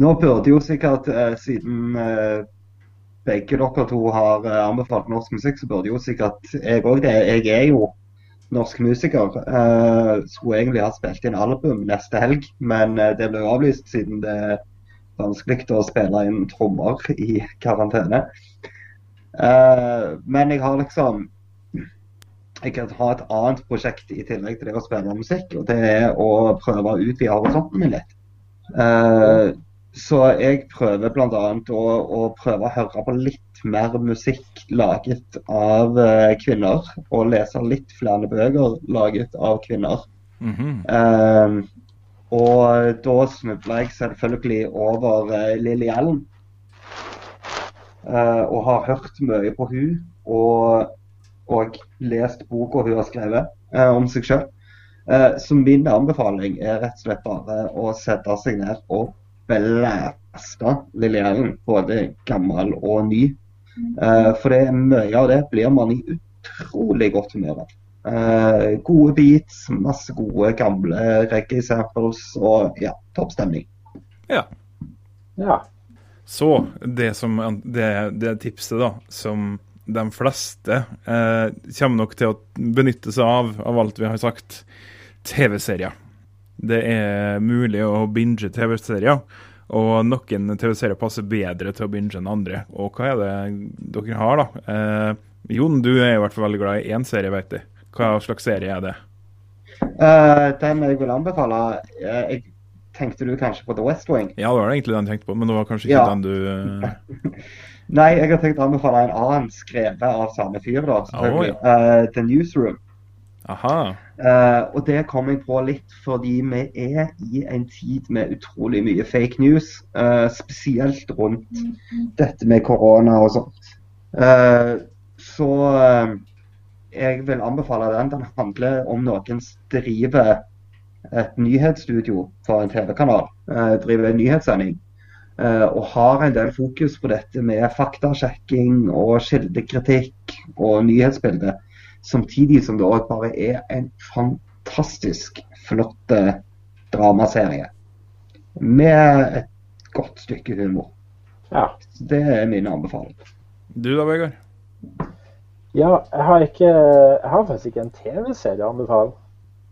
[SPEAKER 3] Nå burde jo sikkert, eh, siden eh, begge dere to har eh, anbefalt norsk musikk, så burde jo sikkert jeg òg det. Jeg er jo norsk musiker. Uh, skulle egentlig ha spilt inn album neste helg, men eh, det ble avlyst siden det er vanskelig å spille inn trommer i karantene. men jeg har liksom jeg kan ha et annet prosjekt i tillegg til det å spille musikk, og det er å prøve å utvide horisonten min litt. Uh, så jeg prøver bl.a. Å, å prøve å høre på litt mer musikk laget av uh, kvinner, og lese litt flere bøker laget av kvinner.
[SPEAKER 1] Mm -hmm.
[SPEAKER 3] uh, Og da snubla jeg selvfølgelig over uh, Lilly Allen. Uh, og har hørt mye på hun og, og lest boka hun har skrevet uh, om seg sjøl. Uh, så min anbefaling er rett og slett bare å sette seg ned og blæste Lilly Allen, både gammel og ny. for det er mye av det blir man i utrolig godt humør av. gode beats, masse gode gamle reggae samples og ja, topp stemning.
[SPEAKER 1] Ja.
[SPEAKER 2] Ja.
[SPEAKER 1] Så det, som, det, det tipset da, som de fleste eh, kommer nok til å benytte seg av, av alt vi har sagt, TV-serier. Det er mulig å binge TV-serier, og noen TV-serier passer bedre til å binge enn andre. Og hva er det dere har, da? Eh, Jon, du er i hvert fall veldig glad i én serie, vet du. Hva slags serie er det?
[SPEAKER 3] Uh, den jeg vil anbefale uh, jeg Tenkte du kanskje på The West Wing?
[SPEAKER 1] Ja, det var egentlig den jeg tenkte på, men det var kanskje ikke
[SPEAKER 3] Ja.
[SPEAKER 1] den du uh...
[SPEAKER 3] Nei, jeg har tenkt å anbefale en annen skrevet av samme fyr, da. selvfølgelig. uh, The Newsroom.
[SPEAKER 1] Aha.
[SPEAKER 3] Eh, og det kom jeg på litt fordi vi er i en tid med utrolig mye fake news. Uh, spesielt rundt dette med korona og sånt. Uh, så jeg vil anbefale den. Den handler om noen som driver et nyhetsstudio for en TV-kanal. driver en nyhetssending. og har en del fokus på dette med faktasjekking og kildekritikk og nyhetsbilde. Samtidig som det òg bare er en fantastisk flott eh, dramaserie. Med et godt stykke humor.
[SPEAKER 2] ja.
[SPEAKER 3] Det er min anbefaling.
[SPEAKER 1] Du da, Vegard?
[SPEAKER 2] Ja, jeg har ikke Jeg har faktisk ikke en TV-serie å anbefale.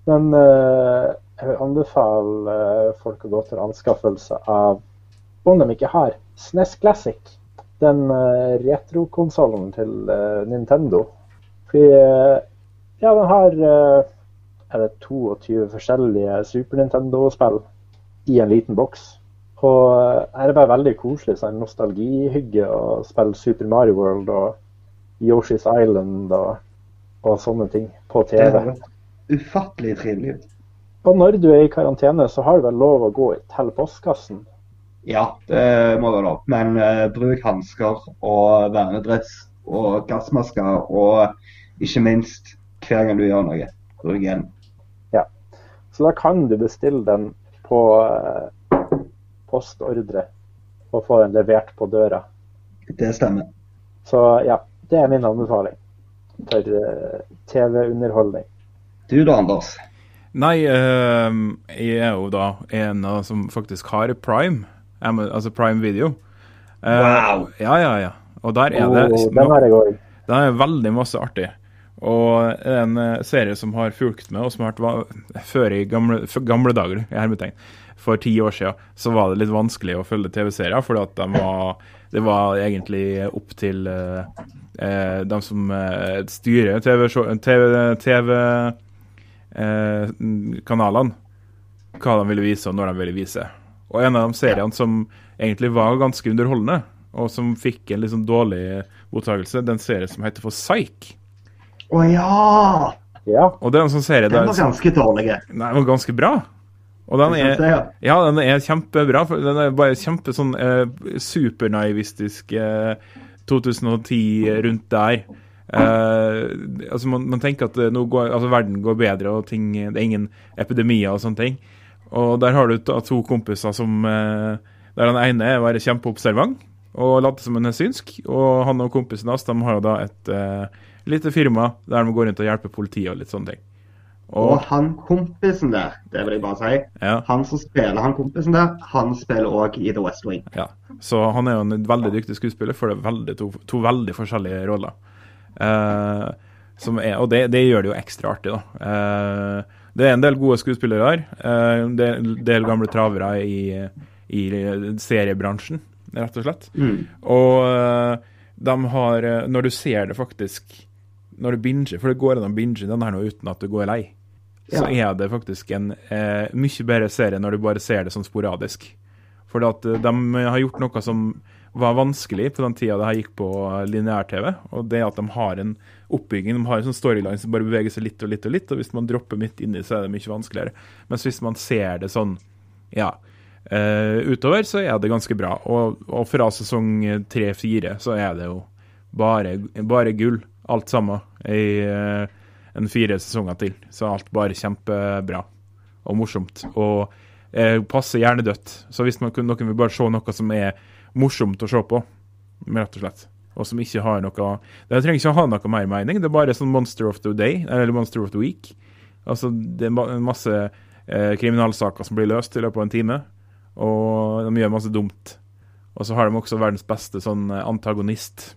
[SPEAKER 2] Men uh, jeg vil anbefale eh, folk å gå til anskaffelse av, om de ikke har, SNES Classic. Den uh, retrokonsollen til uh, Nintendo. Fordi eh, ja, den har eh, er det 22 forskjellige Super Nintendo-spill i en liten boks. Og eh, er det bare veldig koselig sånn nostalgihygge å spille Super Mario World og Yoshi's Island og, og sånne ting på
[SPEAKER 3] Det
[SPEAKER 2] TV.
[SPEAKER 3] ufattelig trivelig.
[SPEAKER 2] Og når du er i karantene, så har du vel lov å gå til postkassen.
[SPEAKER 3] Ja, det må være lov. Men uh, bruk hansker og vernedress og gassmasker, og ikke minst hver gang du gjør noe, bruk hjelm.
[SPEAKER 2] Så da kan du bestille den på eh, postordre og få den levert på døra.
[SPEAKER 3] Det stemmer.
[SPEAKER 2] Så ja, det er min anbefaling for eh, TV-underholdning.
[SPEAKER 3] Du da, Anders?
[SPEAKER 1] Nei, eh, jeg er jo da en av som faktisk har Prime, altså Prime Video. Eh,
[SPEAKER 3] Wow.
[SPEAKER 1] Ja, ja, ja. Og der er det
[SPEAKER 2] Og den har jeg òg.
[SPEAKER 1] Det er veldig masse artig. Og en eh, serie som har fulgt med, og som har vært før i gamle, gamle dager, i hermetegn, for ti år siden, så var det litt vanskelig å følge TV-serier, fordi de det var egentlig opp til eh, eh, de som eh, styrer TV-kanalene, TV, TV, eh, hva de ville vise, og når de ville vise. Og en av de seriene som egentlig var ganske underholdende, og som fikk en litt sånn dårlig mottakelse, den serien serie som heter for Psych.
[SPEAKER 3] Å ja!
[SPEAKER 2] Ja.
[SPEAKER 1] Og det er en sånn serie
[SPEAKER 3] Den var
[SPEAKER 1] som
[SPEAKER 3] ganske dårlig.
[SPEAKER 1] Nei, den var ganske bra. Og den er,
[SPEAKER 3] det, ja?
[SPEAKER 1] ja, den er kjempebra. For den er bare kjempe sånn eh, supernaivistisk eh, 2010 rundt der. Eh, altså man, man tenker at eh, nå går, altså verden går bedre, og ting, det er ingen epidemier og sånne ting. Og der har du to kompiser som eh, Der den ene er å være kjempeobservant og late som han er synsk. Og han og kompisen hans de har jo da et eh, lite firma der de går rundt og hjelper politiet og litt sånne ting.
[SPEAKER 3] Og han kompisen der, det vil jeg bare si,
[SPEAKER 1] Ja.
[SPEAKER 3] han som spiller han kompisen der, han spiller òg i The West Wing.
[SPEAKER 1] Ja, så han er jo en veldig dyktig skuespiller for det er veldig, to, to veldig forskjellige roller. Uh, som er, og det, det gjør det jo ekstra artig, da. Uh, det er en del gode skuespillere her. Uh, det er en del gamle travere i, i seriebransjen, rett og slett.
[SPEAKER 3] Mm.
[SPEAKER 1] Og eh, de har eh, Når du ser det faktisk Når du binger, for det går an å binge den her nå uten at du går lei, så er det faktisk en eh, mye bedre serie når du bare ser det sånn sporadisk. For at eh, de har gjort noe som var vanskelig på den tida det her gikk på lineær-TV. Og det at de har en oppbygging, de har en sånn storyline som bare beveger seg litt og litt og litt. Og hvis man dropper midt inni, så er det mye vanskeligere. Mens hvis man ser det sånn, ja uh, utover, så er det ganske bra. Og, og fra sesong tre-fire så er det jo bare, bare gull, alt sammen, i uh, en fire sesonger til. Så alt bare kjempebra og morsomt. Og uh, passer hjernedødt. Så hvis man, noen vil bare se noe som er morsomt å se på, rett og slett. Og som ikke har noe Det trenger ikke å ha noe mer mening. Det er bare sånn Monster of the Day, eller Monster of the Week. Altså, det er masse eh, kriminalsaker som blir løst i løpet av en time, og de gjør masse dumt. Og så har de også verdens beste sånn eh, antagonist,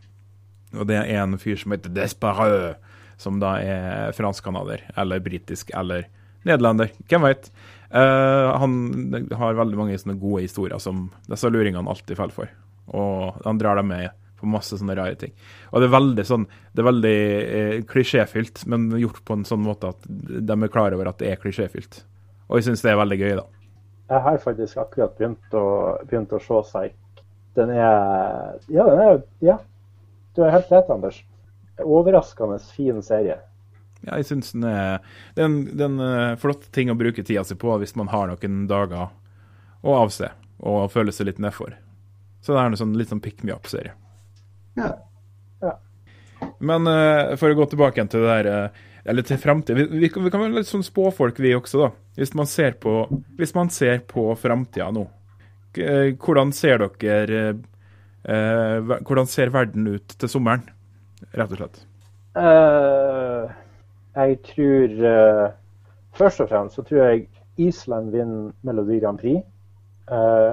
[SPEAKER 1] og det er en fyr som heter Despareux, som da er fransk-canadier, eller britisk, eller nederlender. Hvem veit? Uh, han har veldig mange sånne gode historier som disse luringene alltid faller for. Og han drar dem med på masse sånne rare ting. Og det er veldig sånn Det er veldig eh, klisjéfylt, men gjort på en sånn måte at de er klar over at det er klisjéfylt. Og jeg syns det er veldig gøy, da.
[SPEAKER 2] Jeg har faktisk akkurat begynt å, begynt å se seg. Den er Ja, den er Ja, du har helt rett, Anders. Overraskende fin serie.
[SPEAKER 1] Ja, jeg syns den er Det er en, uh, flott ting å bruke tida si på hvis man har noen dager å avse og føle seg litt nedfor. Så det er en sånn, litt sånn pick me up-serie.
[SPEAKER 3] Ja.
[SPEAKER 2] ja.
[SPEAKER 1] Men uh, for å gå tilbake igjen til det der uh, Eller til framtida. Vi, vi, vi, kan være litt sånn spåfolk, vi også, da. Hvis man ser på, hvis man ser på framtida nå. Hvordan ser dere Hvordan ser verden ut til sommeren, rett og slett?
[SPEAKER 2] Uh jeg tror uh, Først og fremst så tror jeg Island vinner Melodi Grand Prix,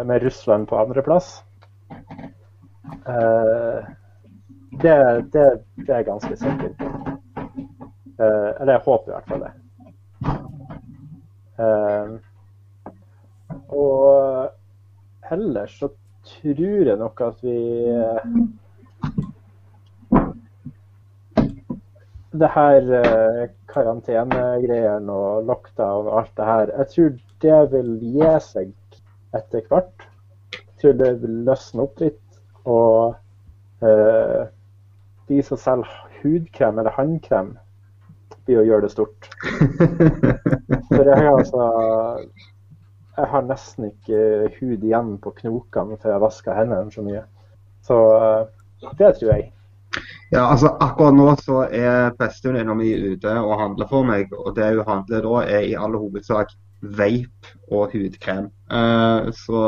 [SPEAKER 2] med Russland på andreplass. Uh, det, det, det er ganske sikkert. Eller jeg håper i hvert fall det. og ellers så tror jeg nok at vi det her eh, karantenegreiene og lockdown og alt det her, jeg tror det vil gi seg etter hvert. Jeg tror det vil løsne opp litt. Og eh, de som selger hudkrem eller håndkrem, blir å gjøre det stort. For jeg har altså Jeg har nesten ikke hud igjen på knokene før jeg vasker hendene så mye. Så eh, det tror jeg.
[SPEAKER 3] Ja, altså Akkurat nå så er bestevenninna mi ute og handler for meg. Og det hun handler da, er i all hovedsak vape og hudkrem. Uh, så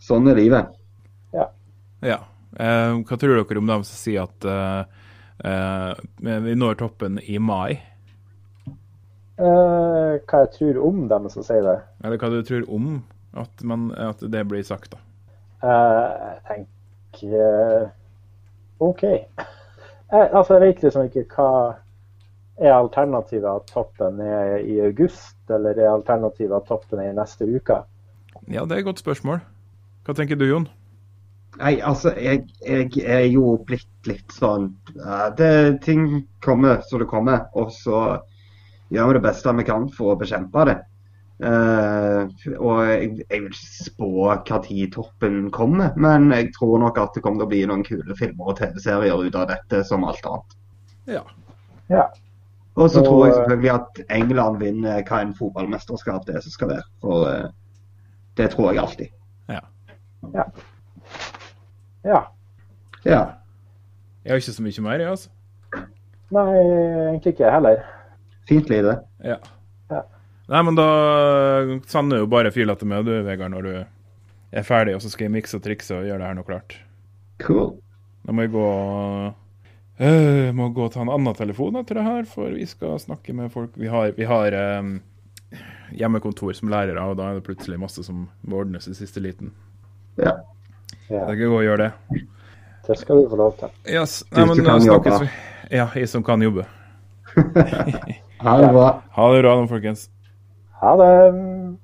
[SPEAKER 3] sånn er livet.
[SPEAKER 2] Ja.
[SPEAKER 1] ja. Uh, hva tror dere om dem som sier at uh, vi når toppen i mai?
[SPEAKER 2] Hva jeg tror om dem som sier det?
[SPEAKER 1] Eller hva du tror om at, man, at det blir sagt, da?
[SPEAKER 2] jeg tenker OK. Jeg, altså, jeg vet liksom ikke hva er alternativet at toppen er i august, eller er alternativet at toppen er i neste uke?
[SPEAKER 1] Ja, det er et godt spørsmål. Hva tenker du, Jon?
[SPEAKER 3] Nei, altså, jeg, jeg er jo blitt litt sånn uh, det, Ting kommer så det kommer, og så gjør vi det beste vi kan for å bekjempe det. Uh, og jeg, jeg, vil ikke spå hva tid toppen kommer, men jeg tror nok at det kommer til å bli noen kule filmer og TV-serier ut av dette, som alt annet.
[SPEAKER 1] Ja.
[SPEAKER 2] ja.
[SPEAKER 3] Og så tror jeg selvfølgelig at England vinner hva en fotballmesterskap det er som skal være. For uh, det tror jeg alltid.
[SPEAKER 1] Ja.
[SPEAKER 2] Ja. ja.
[SPEAKER 3] ja.
[SPEAKER 1] Jeg har ikke så mye mer, jeg, altså.
[SPEAKER 2] Nei, egentlig ikke jeg heller.
[SPEAKER 3] Fint lite.
[SPEAKER 1] Ja. Nei, men da sender jo bare fila til meg, du, Vegard, når du er ferdig, og så skal jeg mikse og trikse og gjøre det her noe klart.
[SPEAKER 3] Cool.
[SPEAKER 1] Da må jeg gå øh, må gå og ta en annen telefon etter det her, for vi skal snakke med folk. Vi har, vi har um, hjemmekontor som lærere, og da er det plutselig masse som må ordnes i siste liten.
[SPEAKER 3] Ja.
[SPEAKER 2] ja.
[SPEAKER 1] Jeg kan gå og gjøre det.
[SPEAKER 2] Det skal du få lov til.
[SPEAKER 1] Yes.
[SPEAKER 3] Nei, men, du kan jobbe.
[SPEAKER 1] Ja, jeg som kan jobbe.
[SPEAKER 3] ha det bra.
[SPEAKER 1] Ha det bra folkens.
[SPEAKER 2] Ha det.